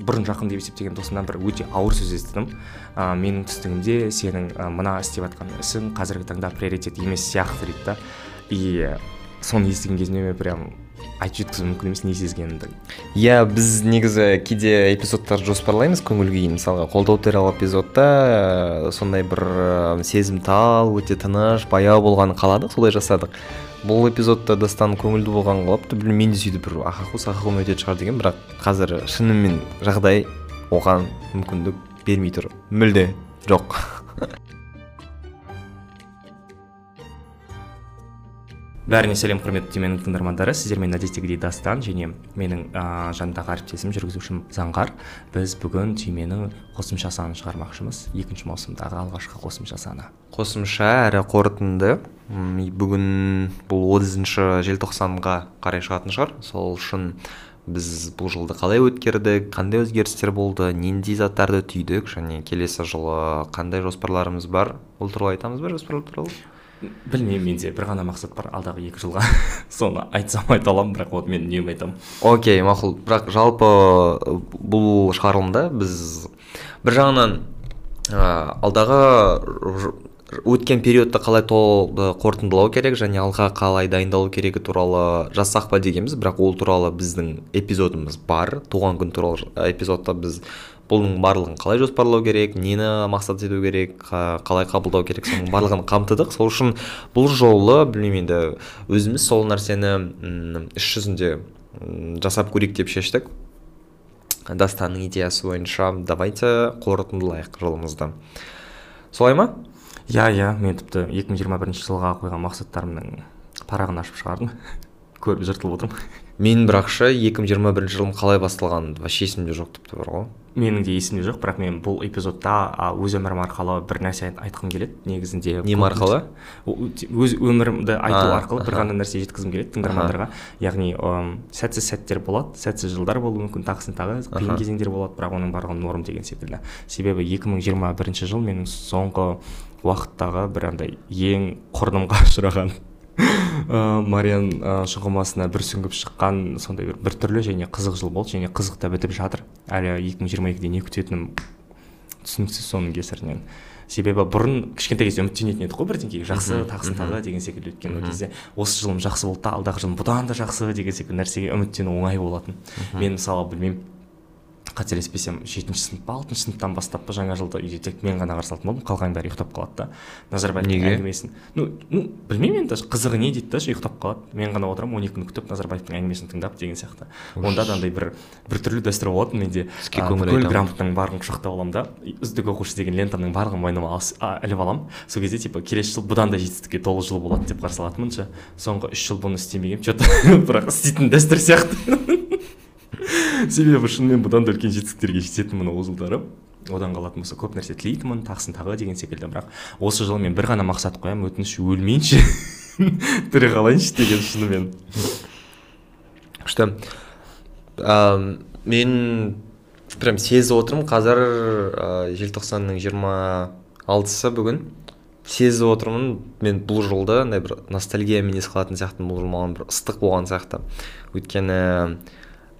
бұрын жақын деп есептеген досымнан бір өте ауыр сөз естідім. Ә, менің түсінігімде сенің ә, мына істеп жатқан ісің қазіргі таңда приоритет емес сияқты дейді да. И соны естіген кезімде мен прям айтып жеткізу мүмкін емес не сезгенімді. Иә біз негізі кейде эпизодтар жоспарлаймыз көңіл күйін мысалға қолдау туралы эпизодта сондай бір сезімтал өте тыныш баяу болғанын қаладық солай жасадық. Бұл эпизодта дастан көңілді болған қалапты білмеймін мен де сөйтіп бір ахаху сахаху өтетін шығар деген бірақ қазір шынымен жағдай оған мүмкіндік бермей тұр. Мүлде жоқ. Бәріне сәлем құрметті түйменің тыңдармандары. Сіздермен әдеттегідей дастан және менің ә, жанымдағы әріптесім жүргізушім заңғар. Біз бүгін түйменің қосымша санын шығармақшымыз. Екінші маусымдағы алғашқы қосымша саны. Қосымша әрі қорытынды. Бүгін бұл отызыншы желтоқсанға қарай шығатын шығар. Сол үшін біз бұл жылды қалай өткердік қандай өзгерістер болды нендей заттарды түйдік және келесі жылы қандай жоспарларымыз бар? Ол туралы айтамыз ба жоспарлар туралы? Білмеймін менде бір ғана мақсат бар алдағы екі жылға. Соны айтсам айта аламын бірақ оны мен үнемі айтамын. Окей мақұл. Бірақ жалпы бұл шығарылымда біз бір жағынан ә, алдағы өткен периодты қалай қорытындылау керек және алға қалай дайындалу керегі туралы жазсақ па дегенбіз. Бірақ ол туралы біздің эпизодымыз бар. Туған күн туралы эпизодта біз бұның барлығын қалай жоспарлау керек нені мақсат ету керек қалай қабылдау керек соның барлығын қамтыдық. Сол үшін бұл жолы білмеймін енді өзіміз сол нәрсені іс жүзінде жасап көрейік деп шештік. Дастанның идеясы бойынша давайте қорытындылайық жылымызды солай ма? Иә иә мен тіпті 2021 жылға қойған мақсаттарымның парағын ашып шығардым. Көріп жыртылып отырмын. Мен бірақшы 2021 жылым қалай басталғаны вообще есімде жоқ тіпті бар ғой. Менің де есімде жоқ бірақ мен бұл эпизодта өз өмірім арқылы бір нәрсе айтқым келеді. Негізінде не арқылы? Өз өмірімді айту арқылы бір ғана нәрсе жеткізгім келеді тыңдармандарға. Яғни ә, сәтсіз сәттер болады сәтсіз жылдар болуы мүмкін тағысын тағы қиын кезеңдер болады бірақ оның барлығы норм деген секілді. Себебі 2021 жыл менің соңғы уақыттағы бір андай ең құрдымға ұшыраған ә, мариан ә, бір сүңгіп шыққан сондай бір біртүрлі және қызық жыл болды және қызық та бітіп жатыр. Әлі 2022-де не күтетінім түсініксіз соның кесірінен. Себебі бұрын кішкентай кезде үміттенетін едік қой бірдеңеге. Жақсы тағысын тағы деген секілді өйткені ол кезде. Осы жылым жақсы болды да алдағы жылым бұдан да жақсы деген секілді нәрсеге үміттену оңай болатын. Мен мысалы білмеймін. Қателеспесем жетінші сынып па алтыншы сыныптан бастап па жаңа жылды үйде тек мен ғана қарсы алатын болдым қалғанның бәрі ұйықтап қалады да. Назарбаевтың әңгімесін. Ну ну білмеймін енді қызығы не дейді да ұйықтап қалады. Мен ғана отырамын он екі күн күтіп назарбаевтың әңгімесін тыңдап деген сияқты. Онда да андай бір біртүрлі дәстүр болатын менде. Бүкіл грамотаның барлығын құшақтап аламын да. Үздік оқушы деген лентамның барлығын мойныма іліп аламын сол кезде типа келесі жыл бұдан да жетістікке толы жыл болады деп қарсы алатынмын ше соңғы үш жыл бұны істемегенмін че то бірақ істейтін дәстүр сияқты. Себебі шынымен бұдан да үлкен жетістіктерге жететінмін ол жылдары одан қалатын болса көп нәрсе тілейтінмін тағысын тағы деген секілді. Бірақ осы жылы мен бір ғана мақсат қоямын өтініш өлмейінші. Тірі қалайыншы деген шынымен. Күшті. Мен прям сезіп отырмын. Қазір ә, желтоқсанның жиырма алтысы бүгін. Сезіп отырмын. Мен бұл жылды андай бір ностальгиямен еске алатын сияқтымын. Бұл жыл маған бір ыстық болған сияқты. Өйткені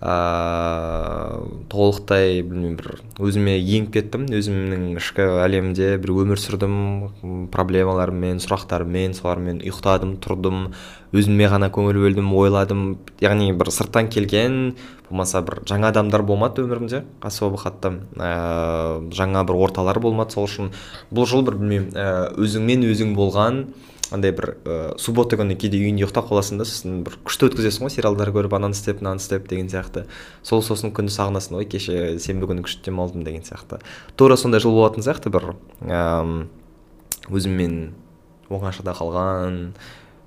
ыыы толықтай білмеймін бір өзіме еніп кеттім. Өзімнің ішкі әлемде бір өмір сүрдім проблемаларыммен сұрақтарыммен солармен ұйықтадым тұрдым. Өзіме ғана көңіл бөлдім ойладым. Яғни бір сырттан келген болмаса бір жаңа адамдар болмады өмірімде особо қатты. Ә, жаңа бір орталар болмады сол үшін. Бұл жыл бір білмеймін өзіңмен өзің болған андай бір ә, суббота күні кейде үйіңде ұйықтап қаласың да сосын бір күшті өткізесің ғой сериалдар көріп ананы істеп мынаны істеп деген сияқты. Сол сосын күнді сағынасың ой кеше сенбі күні күшті демалдым деген сияқты. Тура сондай жыл болатын сияқты бір ә, өзіммен оңашада қалған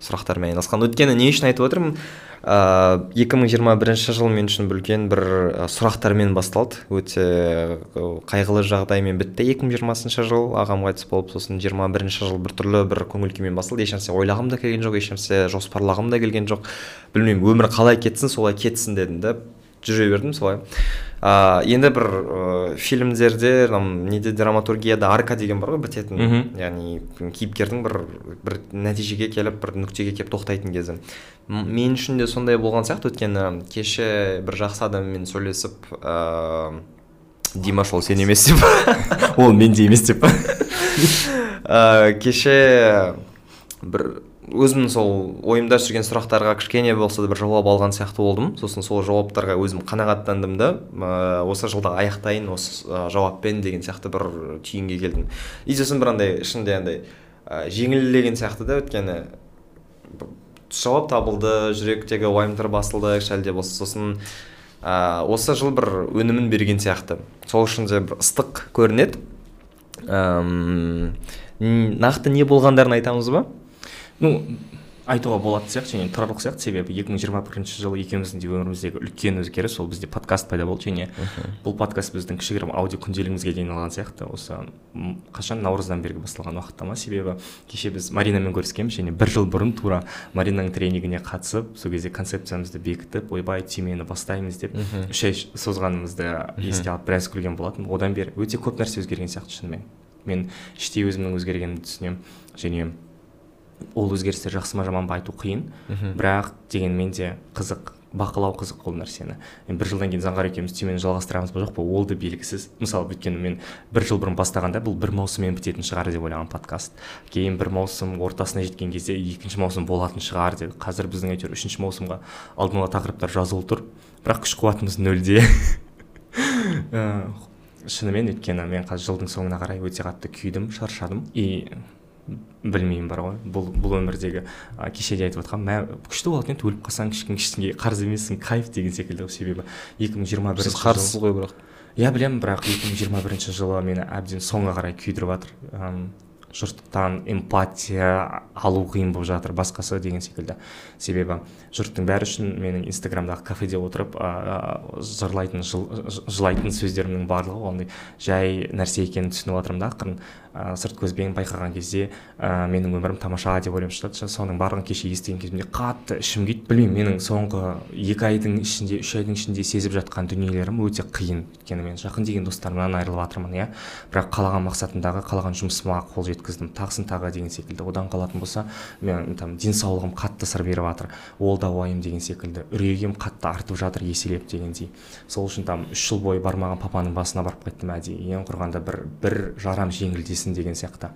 сұрақтармен айналысқан. Өйткені не үшін айтып отырмын? ыыы екі мың жиырма бірінші жыл мен үшін үлкен бір сұрақтармен басталды. Өте қайғылы жағдаймен бітті екі мың жиырмасыншы жыл. Ағам қайтыс болып сосын жиырма бірінші жыл біртүрлі бір көңіл күймен басталды ешнәрсе ойлағым да келген жоқ ешнәрсе жоспарлағым да келген жоқ. Білмеймін өмір қалай кетсін солай кетсін дедім да жүре бердім солай. Ә, енді бір ә, фильмдерде неде драматургияда арка деген бар ғой бітетін. Яғни кейіпкердің бір бір нәтижеге келіп бір нүктеге келіп тоқтайтын кезі. Мен үшін де сондай болған сияқты. Өйткені кеше бір жақсы адаммен сөйлесіп ә, димаш ол сен емес деп. Ол менде емес деп. Па кеше бір өзімнің сол ойымда жүрген сұрақтарға кішкене болса да бір жауап алған сияқты болдым. Сосын сол жауаптарға өзім қанағаттандым да ә, осы жылда аяқтайын осы жауаппен деген сияқты бір түйінге келдім. И сосын бір андай ішінде андай жеңілдеген сияқты да өйткені жауап табылды жүректегі уайымдар басылды әлде болса сосын ә, осы жыл бір өнімін берген сияқты. Сол үшін де бір ыстық көрінеді. Нақты не болғандарын айтамыз ба? Ну айтуға болатын сияқты және тұрарлық сияқты себебі 2021 жылы екеуміздің де өміріміздегі үлкен өзгеріс ол бізде подкаст пайда болды және бұл подкаст біздің кішігірім аудио күнделігімізге дейін алған сияқты. Осы қашан наурыздан бергі басталған уақытта ма себебі кеше біз маринамен көріскенбіз және бір жыл бұрын тура маринаның тренингіне қатысып сол кезде концепциямызды бекітіп ойбай түймені бастаймыз деп үш ай созғанымызды еске алып біраз күлген болатын. Одан бері өте көп нәрсе өзгерген сияқты шынымен. Мен іштей өзімнің өзгергенімді түсінемін және ол өзгерістер жақсы ма жаман ба айту қиын. Бірақ дегенмен де қызық бақылау қызық ол нәрсені. Бір жылдан кейін заңғар екеуміз түймені жалғастырамыз ба жоқ па? Ол да белгісіз. Мысалы өйткені мен бір жыл бұрын бастағанда бұл бір маусыммен бітетін шығар деп ойлаған подкаст. Кейін бір маусым ортасына жеткен кезде екінші маусым болатын шығар деді. Қазір біздің әйтеуір үшінші маусымға алдын ала тақырыптар жазылып тұр. Бірақ күш қуатымыз нөлде. Шынымен өйткені мен қазір жылдың соңына қарай өте қатты күйдім шаршадым. И білмеймін бар ғой. Бұл бұл өмірдегі ә, кеше де айтып отқанмын мә күшті болатын еді өліп қалсаң ешкімге ештеңеге қарыз емессің кайф деген секілді ғой себебі. екі мың жиырма бірінші сіз қарызсыз ғой бірақ. Иә білемін бірақ екі мың жиырма бірінші жылы мені әбден соңға қарай күйдіріп жатыр жұрттан эмпатия алу қиын болып жатыр басқасы деген секілді. Себебі жұрттың бәрі үшін менің инстаграмдағы кафеде отырып ә, жырлайтын жыл, жылайтын сөздерімнің барлығы ондай жай нәрсе екенін түсініп жатырмын да ақырын. Ә, сырт көзбен байқаған кезде ә, менің өмірім тамаша деп ойлап жатады соның барлығын кеше естіген кезімде қатты ішім күйді. Білмеймін менің соңғы екі айдың ішінде үш айдың ішінде сезіп жатқан дүниелерім өте қиын өйткені мен жақын деген достарымнан айырылып жатырмын иә. Бірақ қалаған мақсатымдағы қалаған жұмысыма қол жеткіздім. Тағысын тағы деген секілді. Одан қалатын болса мен там денсаулығым қатты сыр беріп жатыр. Ол да уайым деген секілді. Үрейім қатты артып жатыр еселеп дегендей. Сол үшін там үш жыл бойы бармаған папаның басына барып қайттым әдейі. Ең құрғанда бір бір жарам жеңілдесін деген сияқты.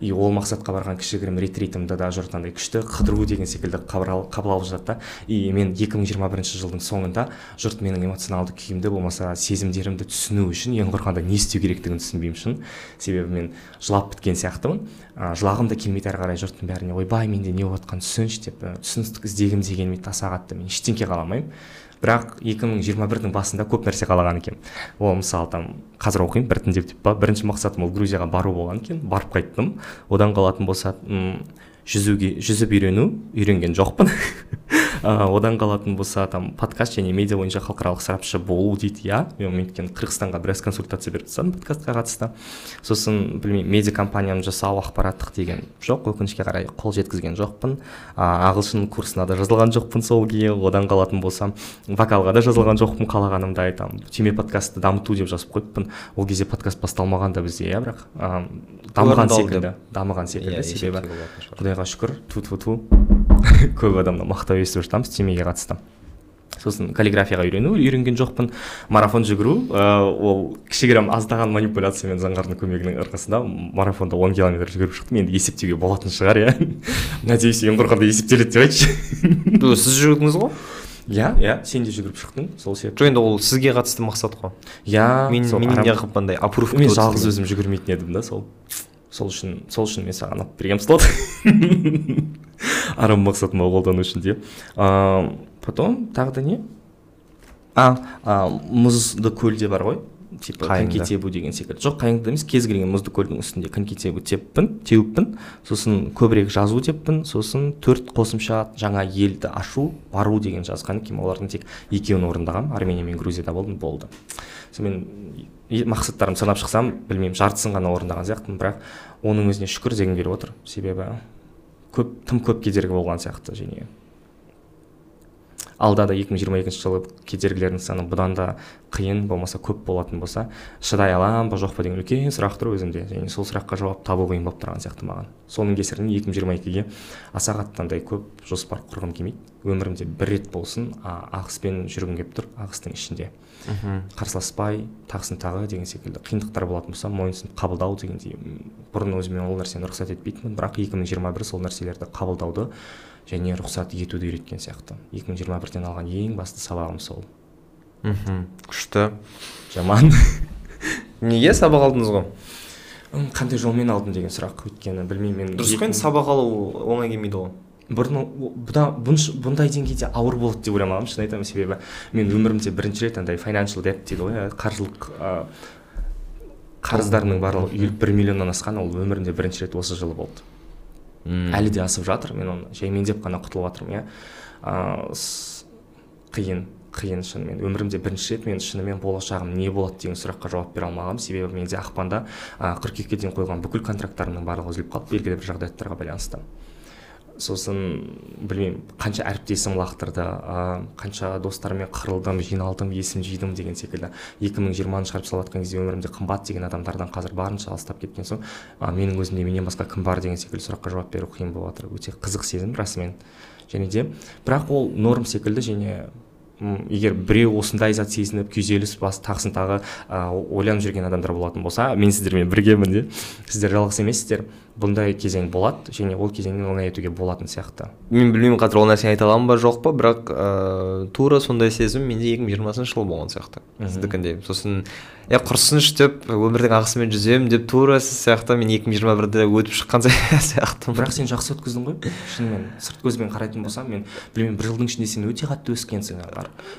И ол мақсатқа барған кішігірім ретритімді да жұрт андай күшті қыдыру деген секілді қабыл алып жатады да и мен 2021 жылдың соңында жұрт менің эмоционалды күйімді болмаса сезімдерімді түсіну үшін ең құрғанда не істеу керектігін түсінбеймін шын себебі мен жылап біткен сияқтымын. Ә, жылағым да келмейді әрі қарай жұрттың бәріне ойбай менде не болып жатқанын түсінші деп түсіністік іздегім де келмейді аса қатты мен ештеңке қаламаймын бірақ 2021-дің басында көп нәрсе қалаған екен. Ол мысалы там қазір оқимын біртіндеп деп па бірінші мақсатым ол грузияға бару болған екен барып қайттым. Одан қалатын болса жүзуге жүзіп үйрену үйренген жоқпын. одан қалатын болса там подкаст және медиа бойынша халықаралық сарапшы болу дейді иә? Мен өйткені қырғызстанға біраз консультация беріп тастадым подкастқа қатысты. Сосын білмеймін медиа компанияны жасау ақпараттық деген жоқ өкінішке қарай қол жеткізген жоқпын. А, ағылшын курсына да жазылған жоқпын сол күйі. Одан қалатын болсам вокалға да жазылған жоқпын қалағанымдай там түйме подкастты дамыту деп жазып қойыппын. Ол кезде подкаст басталмаған да бізде иә бірақ дамыған секілді дамыған секілді иә, себебі құдайға шүкір ту ту ту көп адамнан мақтау естіп жатамыз темеге қатысты сосын каллиграфияға үйрену үйренген жоқпын. Марафон жүгіру ә, ол кішігірім аздаған манипуляциямен заңғардың көмегінің арқасында марафонда он километр жүгіріп шықтым. Енді есептеуге болатын шығар иә. Надеюсь ең құрғанда есептеледі деп айтшы. Сіз жүрдіңіз ғой? Иә иә сен де жүгіріп шықтың сол себепті. Жоқ енді ол сізге қатысты мақсат қой. Иә мен мен неғып андай аппрув мен жалғыз өзім жүгірмейтін едім да сол. Сол үшін сол үшін мен саған алып бергенмін слот арам мақсатыма қолдану үшін де потом тағы да не? А, а мұзды көл де бар ғой. Типа коньки тебу деген секілді. Жоқ қайыңды емес кез келген мұзды көлдің үстінде коньки тебу теппін теуіппін. Сосын көбірек жазу деппін сосын төрт қосымша жаңа елді ашу бару деген жазған екенмін олардың тек екеуін орындағанмын армения мен грузияда болдым болды. Сонымен мақсаттарымды санап шықсам білмеймін жартысын ғана орындаған сияқтымын бірақ оның өзіне шүкір дегім келіп отыр. Себебі көп тым көп кедергі болған сияқты және алда да екі мың жиырма екінші жылы кедергілердің саны бұдан да қиын болмаса көп болатын болса шыдай аламын ба жоқ па деген үлкен сұрақ тұр өзімде. Және сол сұраққа жауап табу қиын болып тұрған сияқты маған. Соның кесірінен екі мың жиырма екіге аса қатты андай көп жоспар құрғым келмейді. Өмірімде бір рет болсын ағыспен жүргім келіп тұр ағыстың ішінде. Мхм. Қарсыласпай тағысын тағы деген секілді қиындықтар болатын болса мойынсұнып қабылдау дегендей бұрын өзіме ол нәрсені рұқсат етпейтінмін. Бірақ екі мың жиырма бір сол нәрселерді қабылдауды және рұқсат етуді үйреткен сияқты. екі мың жиырма бірден алған ең басты сабағым сол. Мхм күшті. Жаман. Неге сабақ алдыңыз ғой? Қандай жолмен алдым деген сұрақ. Өйткені білмеймін мен дұрыс қой енді сабақ алу оңай келмейді ғой. Бұрын бұндай деңгейде ауыр болады деп ойламағанмын шын айтамын. Себебі мен өмірімде бірінші рет андай financial debt дейді ғой қаржылық қарыздарымның барлығы үйіліп бір миллионнан асқан ол өмірімде бірінші рет осы жылы болды. Әлі де асып жатыр. Мен оны жаймендеп қана құтылып жатырмын иә. Қиын қиын шынымен өмірімде бірінші рет мен шынымен болашағым не болады деген сұраққа жауап бере алмағанмын. Себебі менде ақпанда қыркүйекке дейін қойған бүкіл контракттарымның барлығы үзіліп қалды белгілі бір жағдаяттарға байланысты. Сосын білмеймін қанша әріптесім лақтырды ә, қанша достарыммен қырылдым жиналдым есім жидым деген секілді. Екі мың жиырманы шығарып салып жатқан кезде өмірімде қымбат деген адамдардан қазір барынша алыстап кеткен соң ә, менің өзімде менен басқа кім бар деген секілді сұраққа жауап беру қиын болып жатыр өте қызық сезім расымен. Және де бірақ ол норм секілді және егер біреу осындай зат сезініп күйзеліс бас тағысын тағы ә, ойланып жүрген адамдар болатын болса мен сіздермен біргемін де. Сіздер жалғыз емессіздер. Бұндай кезең болады және ол кезеңнен оңай өтуге болатын сияқты. Мен білмеймін қазір ол нәрсені айта аламын ба жоқ па бірақ ыыы тура сондай сезім менде екі мың жиырмасыншы жылы болған сияқты. Сіздікіндей. Сосын е құрсыншы деп өмірдің ағысымен жүземін деп тура сіз сияқты мен екі мың жиырма бірді өтіп шыққан сияқтымын. Бірақ сен жақсы өткіздің ғой. Шынымен сырт көзбен қарайтын болсам мен білмеймін бір жылдың ішінде сен өте қатты өскенсің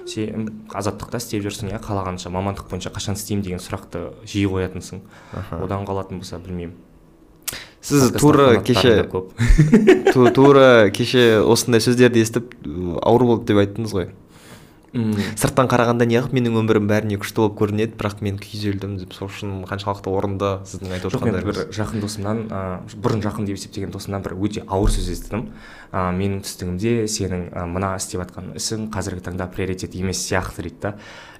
сен азаттықта істеп жүрсің иә қалағанша мамандық бойынша қашан істеймін деген сұрақты жиі қоятынсың. Одан қалатын болса білмеймін. Сіз тура кеше тура кеше осындай сөздерді естіп ауыр болды деп айттыңыз ғой. Сырттан қарағанда неғып менің өмірім бәріне күшті болып көрінеді бірақ мен күйзелдім деп сол үшін қаншалықты орынды сіздің айтып отырғандарыңыз. бір жақын досымнан ыыы бұрын жақын деп есептеген досымнан бір өте ауыр сөз естідім. Ыыы менің түстігімде сенің мына істеп жатқан ісің қазіргі таңда приоритет емес сияқты дейді да.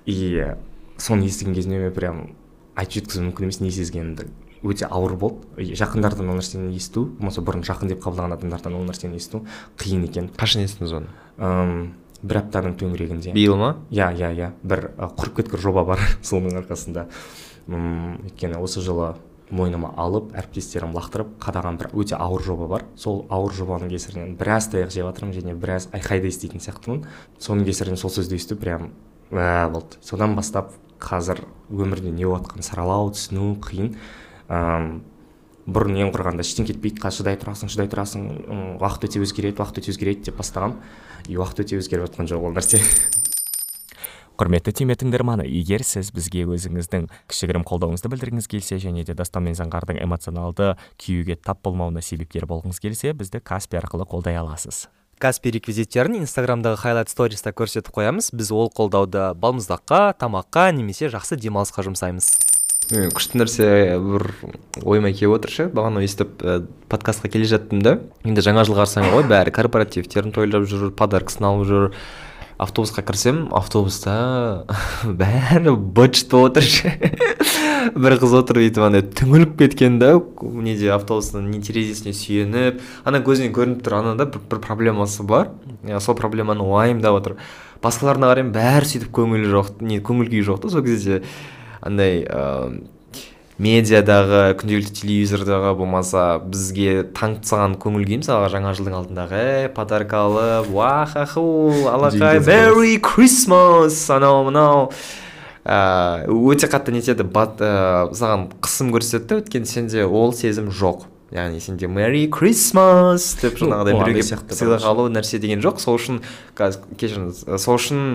И соны естіген кезімде мен прям айтып жеткізу мүмкін емес не сезгенімді өте ауыр болды. Жақындардан ол нәрсені есту болмаса бұрын жақын деп қабылдаған адамдардан ол нәрсені есту қиын екен. Қашан естідіңіз оны? Бір аптаның төңірегінде. Биыл ма? Иә иә иә. Бір құрып кеткен жоба бар соның арқасында. Мм өйткені осы жылы мойныма алып әріптестерім лақтырып қадаған бір өте ауыр жоба бар. Сол ауыр жобаның кесірінен біраз таяқ жеп жатырмын және біраз айқайды еститін сияқтымын. Соның кесірінен сол сөзді есту прям уә болды. Содан бастап қазір өмірде не болып жатқанын саралау түсіну қиын. Ыыы бұрын ең құрғанда іштен кетпейді қазір шыдай тұрасың шыдай тұрасың уақыт өте өзгереді уақыт өте өзгереді деп бастағанмын и уақыт өте өзгеріп жатқан жоқ ол нәрсе. Құрметті түйме тыңдарманы егер сіз бізге өзіңіздің кішігірім қолдауыңызды білдіргіңіз келсе және де дастан мен заңғардың эмоционалды күйюге тап болмауына себепкер болғыңыз келсе бізді каспи арқылы қолдай аласыз. Каспи реквизиттерін инстаграмдағы хайлайт сториста көрсетіп қоямыз. Біз ол қолдауды балмұздаққа тамаққа немесе жақсы демалысқа жұмсаймыз. Күшті нәрсе бір ойыма келіп отыр ше бағана естіп ә, подкастқа келе жаттым да. Енді жаңа жыл қарсаңы ғой бәрі корпоративтерін тойлап жүр подаркасын алып жүр. Автобусқа кірсем автобуста бәрі быт болып отыр ше бір қыз отыр өйтіп андай түңіліп кеткен да. Неде автобустың не терезесіне сүйеніп ана көзінен көрініп тұр анада бір, бір проблемасы бар. Иә сол проблеманы уайымдап отыр. Басқаларына қараймын бәрі сөйтіп көңілі жоқ не көңіл күйі жоқ та сол кезде. Андай ә, медиадағы күнделікті телевизордағы болмаса бізге таңсаған көңіл күй мысалға жаңа жылдың алдындағы ей подарка алып уахаху алақай мерри крисмас анау мынау ә, өте қатты нетеді бат ә, саған қысым көрсетеді да өйткені сенде ол сезім жоқ. Яғни сенде мэри крисмас деп жаңағыдай біреуге сыйлық алу нәрсе деген жоқ. Сол үшін кешіріңіз сол үшін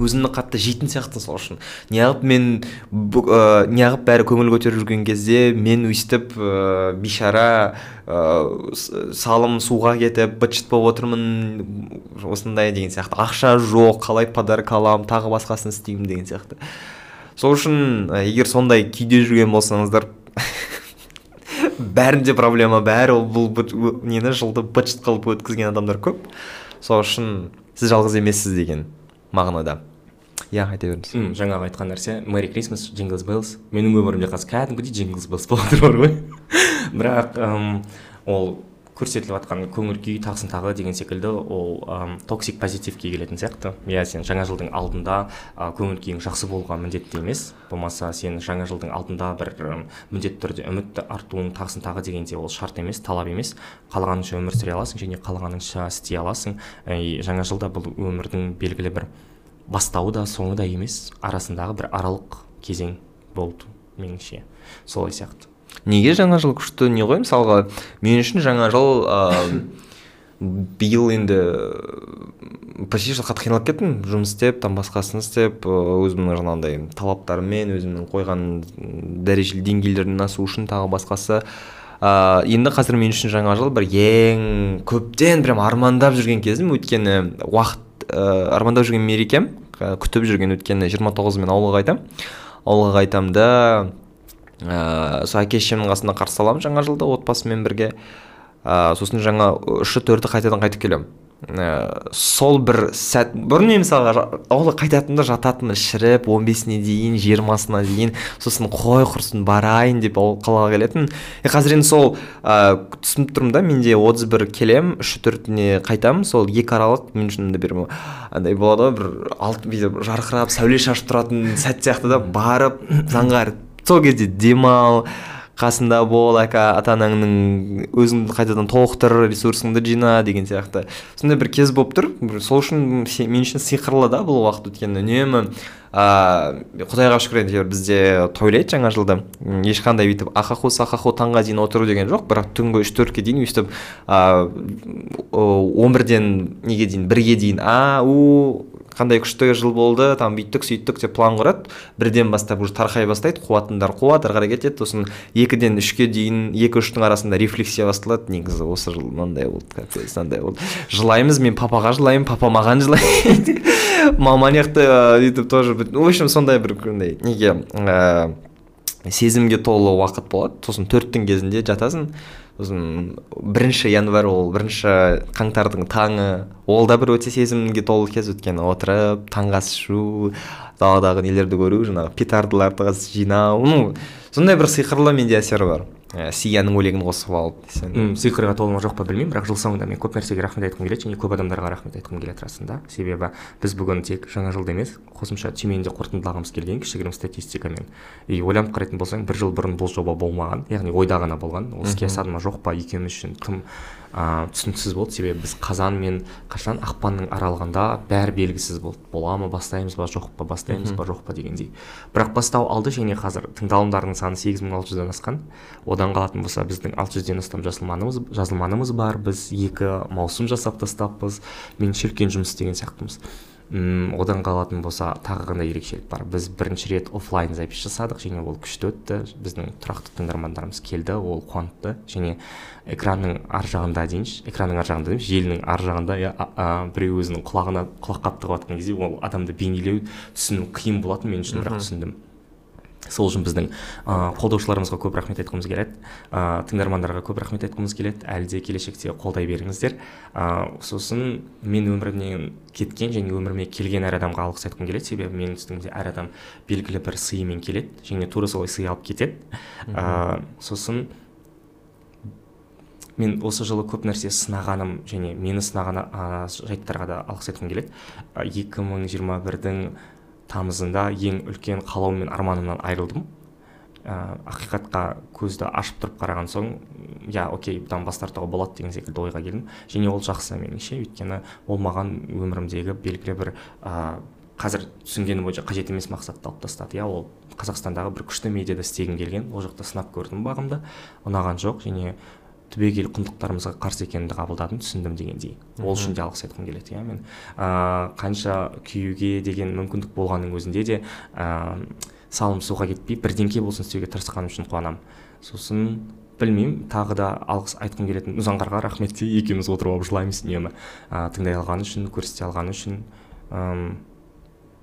өзімді қатты жейтін сияқты сол үшін. Неғып мен ә, неғып бәрі көңіл көтеріп жүрген кезде мен өйстіп ә, бейшара ә, салым суға кетіп быт шыт болып отырмын осындай деген сияқты. Ақша жоқ қалай подарка аламын тағы басқасын істеймін деген сияқты. Сол үшін егер сондай күйде жүрген болсаңыздар бәрінде проблема бәрі бұл нені жылды быт шыт қылып өткізген адамдар көп. Сол үшін сіз жалғыз емессіз деген мағынада. Иә айта беріңіз жаңағы айтқан нәрсе мэри крисмас джинглс беллс менің өмірімде қазір кәдімгідей джинглс беллс болып тұр ғой. Бірақ ол көрсетіліп жатқан көңіл күй тағысын тағы деген секілді ол м токсик позитивке келетін сияқты. Иә сен жаңа жылдың алдында көңіл күйің жақсы болуға міндетті емес. Болмаса сен жаңа жылдың алдында бір міндетті түрде үміт артуың тағысын тағы дегенде ол шарт емес талап емес. Қалағаныңша өмір сүре аласың және қалағаныңша істей аласың. И жаңа жылда бұл өмірдің белгілі бір бастауы да соңы да емес арасындағы бір аралық кезең болды меніңше солай сияқты. Неге жаңа жыл күшті не ғой мысалға мен үшін жаңа жыл ыыы биыл енді почти что қатты қиналып кеттім. Жұмыс істеп там басқасын істеп өзімнің жаңағындай талаптарыммен өзімнің қойған дәрежелі деңгейлерден асу үшін тағы басқасы. Ә, енді қазір мен үшін жаңа жыл бір ең көптен прям армандап жүрген кезім. Өйткені уақыт ә, армандап жүрген мерекем күтіп жүрген жиырма тоғызы мен ауылға қайтамын ауылға қайтамын да ыыы сол әке шешемнің қасында қарсы аламын жаңа жылды отбасыммен бірге. Ыыы сосын жаңа үші төрті қайтадан қайтып келемін. Ә, сол бір сәт бұрын мен мысалға ауылға қайтатынымда жататынмын шіріп он бесіне дейін жиырмасына дейін сосын қой құрсын барайын деп ауыл қалаға келетін. Е қазір енді сол ә, түсініп тұрмын да менде отыз бір келем үші төртіне қайтамын сол екі аралық мен үшін бір андай болады ғой бір алты бүйтіп жарқырап сәуле шашып тұратын сәт сияқты да барып заңғар сол кезде демал қасында бол әка ата анаңның өзіңді қайтадан толықтыр ресурсыңды жина деген сияқты. Сондай бір кез болып тұр. Сол үшін мен үшін сиқырлы да бұл уақыт өйткені үнемі ыыы құдайға шүкір әйтеуір бізде тойлайды жаңа жылды. Ешқандай бүйтіп ахаху сахаху таңға дейін отыру деген жоқ. Бірақ түнгі үш төртке дейін өйстіп ыыы он бірден неге дейін бірге дейін. А у қандай күшті жыл болды там бүйттік сөйттік деп план құрады. Бірден бастап уже тарқай бастайды қуатындар қуат ары қарай кетеді. Сосын екіден үшке дейін екі үштің арасында рефлексия басталады. Негізі осы жыл мынандай болды капец мынандай болды. Жылаймыз мен папаға жылаймын папа маған жылайды. Мама жақта өйтіп тоже в общем сондай бір андай неге ыыы сезімге толы уақыт болады. Сосын төрттің кезінде жатасың. Сосын бірінші январь ол бірінші қаңтардың таңы. Ол да бір өте сезімге толы кез өйткені. Отырып таңғы ас ішу даладағы нелерді көру жаңағы петардыларды жинау. Ну сондай бір сиқырлы менде әсері бар. Ә, сияның өлеңін қосып алып десең сиқырға толы ма жоқ па білмеймін бірақ жыл соңында мен көп нәрсеге рахмет айтқым келеді және көп адамдарға рахмет айтқым келеді расында. Себебі біз бүгін тек жаңа жылды емес қосымша түймені қорытындылағымыз келген кішігірім статистикамен. И ойланып қарайтын болсаң бір жыл бұрын бұл жоба болмаған яғни ойда ғана болған ол іске асады ма жоқ па екеуміз үшін тым ә, түсініксіз болды. Себебі біз қазан мен қашан ақпанның аралығында бәрі белгісіз болды бола ма бастаймыз ба жоқ па бастаймыз ба жоқ па дегендей. Бірақ бастау алды және қазір тыңдалымдардың саны сегіз мың алты жүзден асқан. Одан қалатын болса біздің алты жүзден астам жазылманымыз жазылманымыз бар. Біз екі маусым жасап тастаппыз. Меніңше үлкен жұмыс істеген сияқтымыз. М одан қалатын болса тағы қандай ерекшелік бар? Біз бірінші рет офлайн запись жасадық және ол күшті өтті. Біздің тұрақты тыңдармандарымыз келді ол қуантты. Және экранның ар жағында дейінші экранның ар жағында деймін желінің ар жағында иә біреу өзінің құлағына құлаққап тығып жатқан кезде ол адамды бейнелеу түсіну қиын болатын мен үшін бірақ түсіндім. Сол үшін біздің ә, қолдаушыларымызға көп рахмет айтқымыз келеді. Ә, тыңдармандарға көп рахмет айтқымыз келеді. Әлі де келешекте қолдай беріңіздер. Ә, сосын мен өмірімнен кеткен және өміріме келген әр адамға алғыс айтқым келеді. Себебі менің үстімде әр адам белгілі бір сыйымен келеді және тура солай сый алып кетеді. Ә, сосын мен осы жылы көп нәрсе сынағаным және мені сынаған ә, жайттарға да алғыс айтқым келеді. Екі мың жиырма бірдің тамызында ең үлкен қалауым мен арманымнан айырылдым ә, ақиқатқа көзді ашып тұрып қараған соң иә окей бұдан бас тартуға болады деген секілді ойға келдім. Және ол жақсы меніңше өйткені ол маған өмірімдегі белгілі бір ә, қазір түсінгенім бойынша қажет емес мақсатты алып тастады. Иә ол қазақстандағы бір күшті медиада істегім келген. Ол жақта сынап көрдім бағымды. Ұнаған жоқ. Және түбегейлі құндылықтарымызға қарсы екенімді қабылдадым түсіндім дегендей. Ол үшін де алғыс айтқым келеді иә мен. Ә, қанша күюге деген мүмкіндік болғанның өзінде де ә, салым суға кетпей бірдеңке болсын істеуге тырысқаным үшін қуанамын сосын білмеймін тағы да алғыс айтқым келетін ұзаңғарға рахмет екеуміз отырып алып жылаймыз үнемі. Ә, тыңдай алғаны үшін көрсете алғаны үшін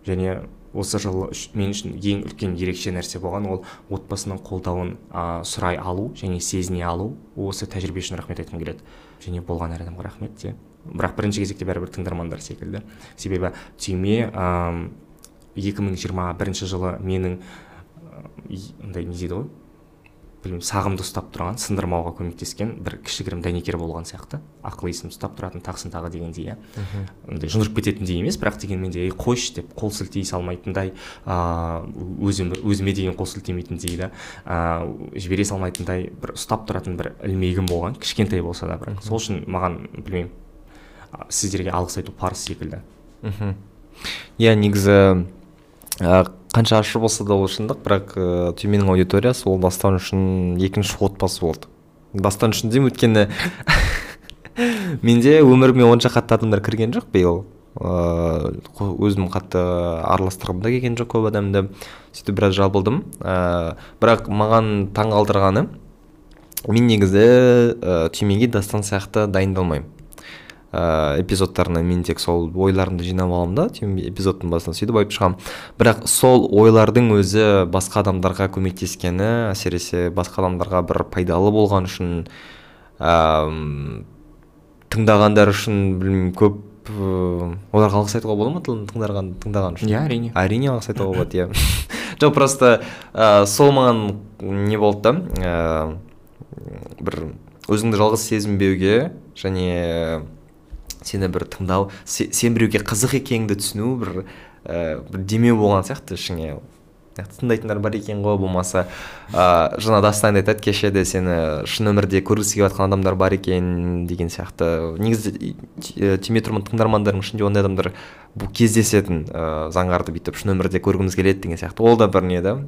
және осы жылы мен үшін ең үлкен ерекше нәрсе болған ол отбасының қолдауын ә, сұрай алу және сезіне алу. Осы тәжірибе үшін рахмет айтқым келеді. Және болған әр адамға рахмет те. Бірақ бірінші кезекте бәрібір тыңдармандар секілді. Себебі түйме жиырма бірінші жылы менің андай не дейді ғой? Білмеймін сағымды ұстап тұрған сындырмауға көмектескен бір кішігірім дәнекер болған сияқты. Ақыл есім ұстап тұратын тақсын тағы дегендей иә. Андай жындырып кететіндей емес бірақ дегенмен де ей қойшы деп қол сілтей салмайтындай ыыы өзім өзіме деген қол сілтемейтіндей да ыыы жібере салмайтындай бір ұстап тұратын бір ілмегім болған кішкентай болса да бірақ сол үшін маған білмеймін сіздерге алғыс айту парыз секілді. Мхм. Иә негізі қанша ащы болса да ол шындық бірақ ыыы түйменің аудиториясы ол дастан үшін екінші отбасы болды. Дастан үшін деймін өйткені менде өміріме онша қатты адамдар кірген жоқ биыл. Ыыы өзім қатты араластырғым да келген жоқ көп адамды. Сөйтіп біраз жабылдым. Ыыы бірақ маған таң қалдырғаны мен негізі ә, түймеге дастан сияқты дайындалмаймын. Ә, эпизодтарына мен тек сол ойларымды жинап аламын да эпизодтың басынан сөйтіп айтып шығамын бірақ сол ойлардың өзі басқа адамдарға көмектескені әсіресе басқа адамдарға бір пайдалы болған үшін ә, тыңдағандар үшін білмеймін көп оларға алғыс айтуға бола ма тыңдаған тыңдаған үшін? Иә әрине. Әрине алғыс айтуға болады иә. Жоқ просто ә, сол маған не болды да ә, бір өзіңді жалғыз сезінбеуге және сені бір тыңдау сен біреуге қызық екеніңді түсіну бір ә, бір демеу болған сияқты ішіңе. Тыңдайтындар бар екен ғой болмаса ыыы жаңа дастан айтады кеше де сені шын өмірде көргісі келіп жатқан адамдар бар екен деген сияқты. Негізі түйме тұрмын тыңдармандардың ішінде ондай адамдар кездесетін ыыы заңғарды бүйтіп шын өмірде көргіміз келеді деген сияқты. Ол да бір не да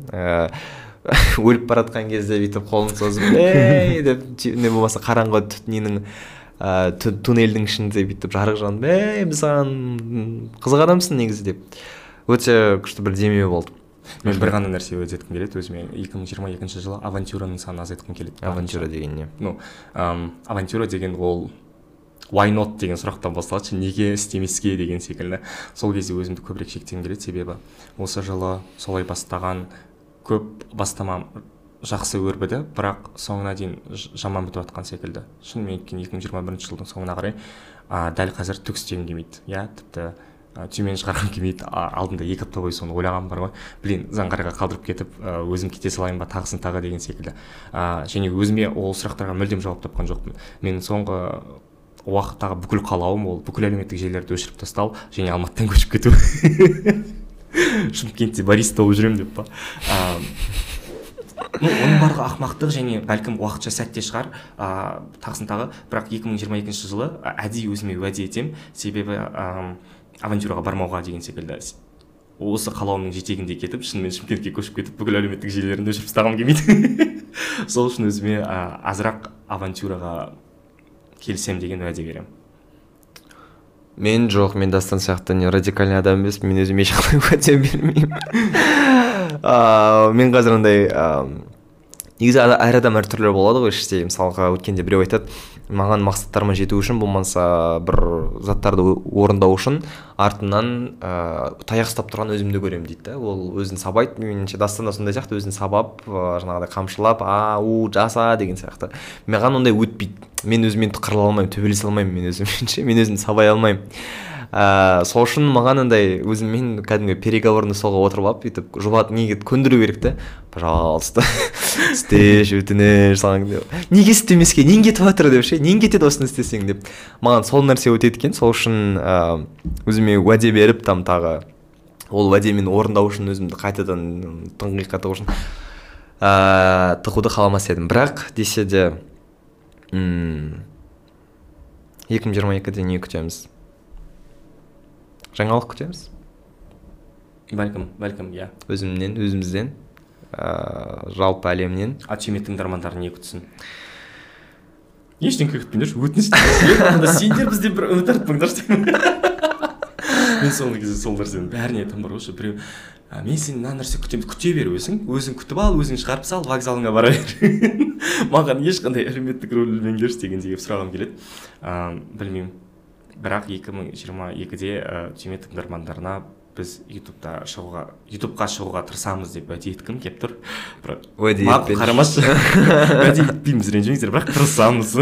өліп бара жатқан кезде бүйтіп қолын созып ей деп не болмаса қараңғы ненің ыыы туннельдің ішінде бүйтіп жарық жанып ей біз саған қызық адамсың негізі деп. Өте күшті бір демеу болды. Мен бір ғана нәрсе өте келеді. Өзіме екі мың жиырма екінші жылы авантюраның санын азайтқым келеді. Авантюра деген не? Ну авантюра деген ол why not? деген сұрақтан басталады. Неге істемеске? деген секілді. Сол кезде өзімді көбірек шектегім келеді. Себебі осы жылы солай бастаған көп бастама жақсы өрбіді бірақ соңына дейін жаман бітіп жатқан секілді. Шынымен өйткені екі мың жиырма бірінші жылдың соңына қарай ә, дәл қазір түк істегім келмейді. Иә тіпті ә, түймені шығарғым келмейді. Алдында екі апта бойы соны ойлағаным бар ғой. Блин заңғарға қалдырып кетіп өзім кете салайын ба тағысын тағы деген секілді. Ә, және өзіме ол сұрақтарға мүлдем жауап тапқан жоқпын. Менің соңғы уақыттағы бүкіл қалауым ол бүкіл әлеуметтік желілерді өшіріп тастау және алматыдан көшіп кету. Шымкентте бариста болып жүремін деп па? Ну оның барлығы ақымақтық және бәлкім уақытша сәтте шығар. Ыыы тағысын тағы бірақ 2022 жылы әдейі өзіме уәде етемін себебі ыыы авантюраға бармауға деген секілді осы қалауымның жетегінде кетіп шынымен шымкентке көшіп кетіп бүкіл әлеуметтік желілерімді өшіріп тастағым келмейді. Сол үшін өзіме ә, азырақ авантюраға келісемін деген уәде беремін мен жоқ мен дастан сияқты не радикальный адам емеспін мен өзіме ешқандай уәде бермеймін. Ыыы мен қазір андай ыыы негізі әр адам әртүрлі болады ғой іште. Мысалға өткенде біреу айтады маған мақсаттарыма жету үшін болмаса бір заттарды орындау үшін артымнан ыыы таяқ ұстап тұрған өзімді көремін дейді да ол өзін сабайды меніңше дастан да сондай сияқты өзін сабап жаңағыдай қамшылап а у жаса деген сияқты. Маған ондай өтпейді. Мен өзіммен қырыла алмаймын төбелесе алмаймын мен өзіммен ше мен өзімді сабай алмаймын. Ә, сол үшін маған андай өзіммен кәдімгі переговорный столға отырып алып бүйтіп жұбат неге көндіру керек та пожалуйста істеші өтініш саған неге істемеске нең кетіп жатыр деп ше? Нең кетеді осыны істесең деп. Маған сол нәрсе өтеді екен. Сол үшін ә, өзіме уәде беріп там тағы ол уәдемені орындау үшін өзімді қайтадан тұңғиыққа тығу үшін ә, тығуды қаламас едім. Бірақ десе де екі мың жиырма екіде не күтеміз? Жаңалық күтеміз. Бәлкім бәлкім иә өзімнен өзімізден. Ыыы жалпы әлемнен. А түйме тыңдармандары не күтсін? Ештеңе күтпеңдерші өтініш сендер бізден бір үміт артпаңдаршы мен соңғы кезде сол нәрсені бәріне айтамын бар ғой біреу мен сен мына нәрсе күтемін күте бер өзің. Өзің күтіп ал өзің шығарып сал вокзалыңа бара бер маған ешқандай әлеуметтік рөл ілмеңдерші дегендей сұрағым келеді. Ыыы білмеймін. Бірақ екі мың жиырма екіде түйме тыңдармандарына біз ютубта шығуға ютубқа шығуға тырысамыз деп уәде еткім келіп тұр. Бірақ уәде қарамашы. Уәде етпейміз ренжімеңіздер бірақ тырысамыз.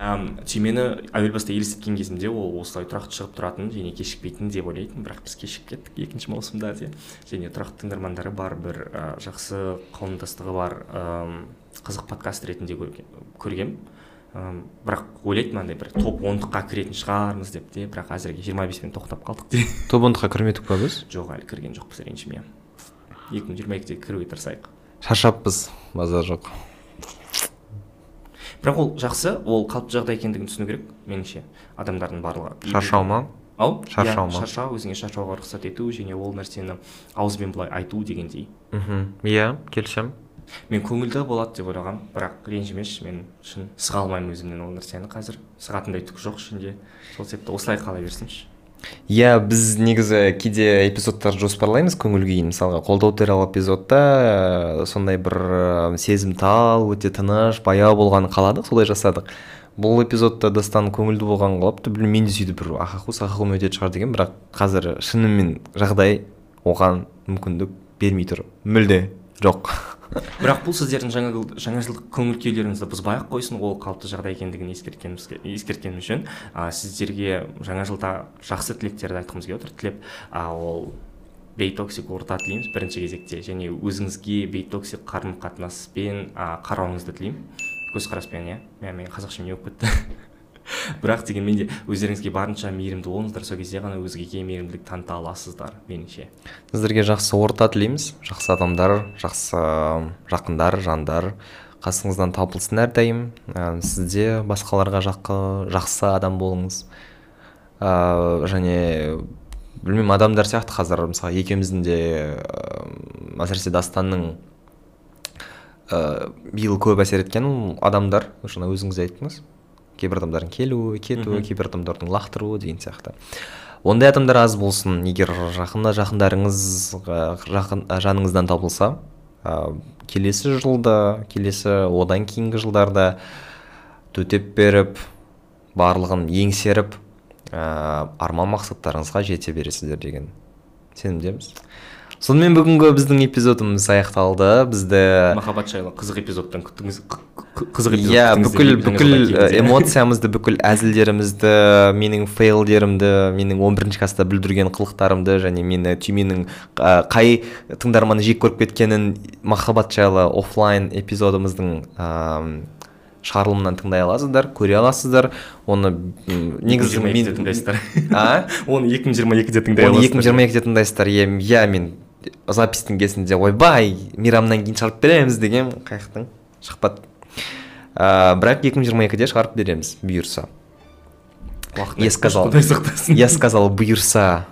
Түймені әуел баста елестеткен кезімде ол осылай тұрақты шығып тұратын және кешікпейтін деп ойлайтынмын. Бірақ біз кешігіп кеттік екінші маусымда де. Және тұрақты тыңдармандары бар бір ә, жақсы қауымдастығы бар ә, қызық подкаст ретінде көргем бірақ ойлайтынмын андай бір топ ондыққа кіретін шығармыз деп те бірақ әзірге жиырма беспен тоқтап қалдық те. Топ ондыққа кірмедік па біз? Жоқ әлі кірген жоқпыз ренжіме екі мың жиырма екіде кіруге тырысайық. Шаршаппыз базар жоқ. Бірақ ол жақсы ол қалыпты жағдай екендігін түсіну керек меніңше. Адамдардың барлығы. Шаршау ма? Ау? Шаршау ма? шаршау өзіңе шаршауға рұқсат ету және ол нәрсені ауызбен былай айту дегендей. Мхм. Иә келісемін. Мен көңілді болады деп ойлағанмын бірақ ренжімеші мен шын сыға алмаймын өзімнен ол нәрсені. Қазір сығатындай түк жоқ ішінде. Сол себепті осылай қала берсінші. Иә біз негізі кейде эпизодтар жоспарлаймыз көңіл күйін. Мысалға қолдау туралы эпизодта ә, сондай бір ә, сезімтал өте тыныш баяу болғанын қаладық солай жасадық. Бұл эпизодта дастан көңілді болған қалапты білмеймін мен де сөйтіп бір ахаху сахахум өтетін шығар деген бірақ қазір шынымен жағдай оған мүмкіндік бермей тұр. Мүлде жоқ. бірақ бұл сіздердің жаңа, жаңа жылдық көңіл күйлеріңізді бұзбай ақ қойсын ол қалыпты жағдай екендігін ескерткеніміз ескерткенім үшін. Ә, сіздерге жаңа жылда жақсы тілектерді айтқымыз келіп отыр. Тілеп ә, ол бейтоксик орта тілейміз бірінші кезекте. Және өзіңізге бейтоксик қарым қатынаспен қарауыңызды тілеймін. Көзқараспен иә. Мен қазақшам не болып кетті? бірақ дегенмен де өздеріңізге барынша мейірімді болыңыздар. Сол кезде ғана өзгеге мейірімділік таныта аласыздар меніңше. Сіздерге жақсы орта тілейміз. Жақсы адамдар жақсы жақындар жандар. Қасыңыздан табылсын әрдайым. Ә, сізде басқаларға жақы, жақсы адам болыңыз. Ә, және білмеймін адамдар сияқты қазір мысалы екеуміздің де ә, әсіресе дастанның ә, биыл көп әсер еткен адамдар. Жаңа өзіңіз айттыңыз. Кейбір адамдардың келуі кетуі кейбір адамдардың лақтыруы деген сияқты. Ондай адамдар аз болсын. Егер жақында жақындарыңыз жақын жаныңыздан табылса ә, келесі жылда келесі одан кейінгі жылдарда төтеп беріп барлығын еңсеріп ә, арман мақсаттарыңызға жете бересіздер деген сенімдеміз. Сонымен бүгінгі біздің эпизодымыз аяқталды. Бізді махаббат жайлы қызық эпизодтан күттіңіз. Қызық эпизод иә бүкіл бүкіл эмоциямызды бүкіл әзілдерімізді менің фейлдерімді менің он бірінші класста бүлдірген қылықтарымды және мені түйменің қай тыңдарманы жек көріп кеткенін махаббат жайлы офлайн эпизодымыздың шығарылымынан тыңдай аласыздар көре аласыздар. Оны негізі мен а? Оны екі мың жиырма екіде тыңдай аласыздар. оны екі мың жиырма екіде тыңдайсыздар. Иә мен записьтің кезінде ойбай мейрамнан кейін шығарып береміз деген қаяқтың шықпады ә, бірақ екі мың жиырма екіде шығарып береміз бұйырса. Я сказал я сказал бұйырса.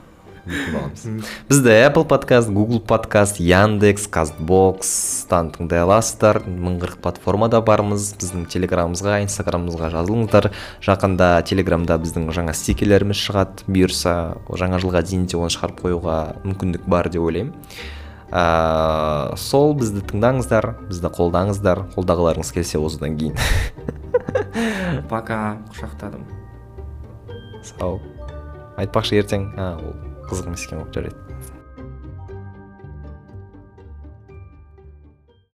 Бізді apple подкаст google подкаст яндекс казтбокстан тыңдай аласыздар мың қырық платформада бармыз. Біздің телеграмымызға инстаграмымызға жазылыңыздар. Жақында телеграмда біздің жаңа стикерлеріміз шығады. Бұйырса жаңа жылға дейін де оны шығарып қоюға мүмкіндік бар деп ойлаймын. Ә, сол бізді тыңдаңыздар бізді қолдаңыздар. Қолдағыларыңыз келсе осыдан кейін. Пока құшақтадым. Сау. Айтпақшы ертең. А, ол. Қызық емес екен ғой жарайды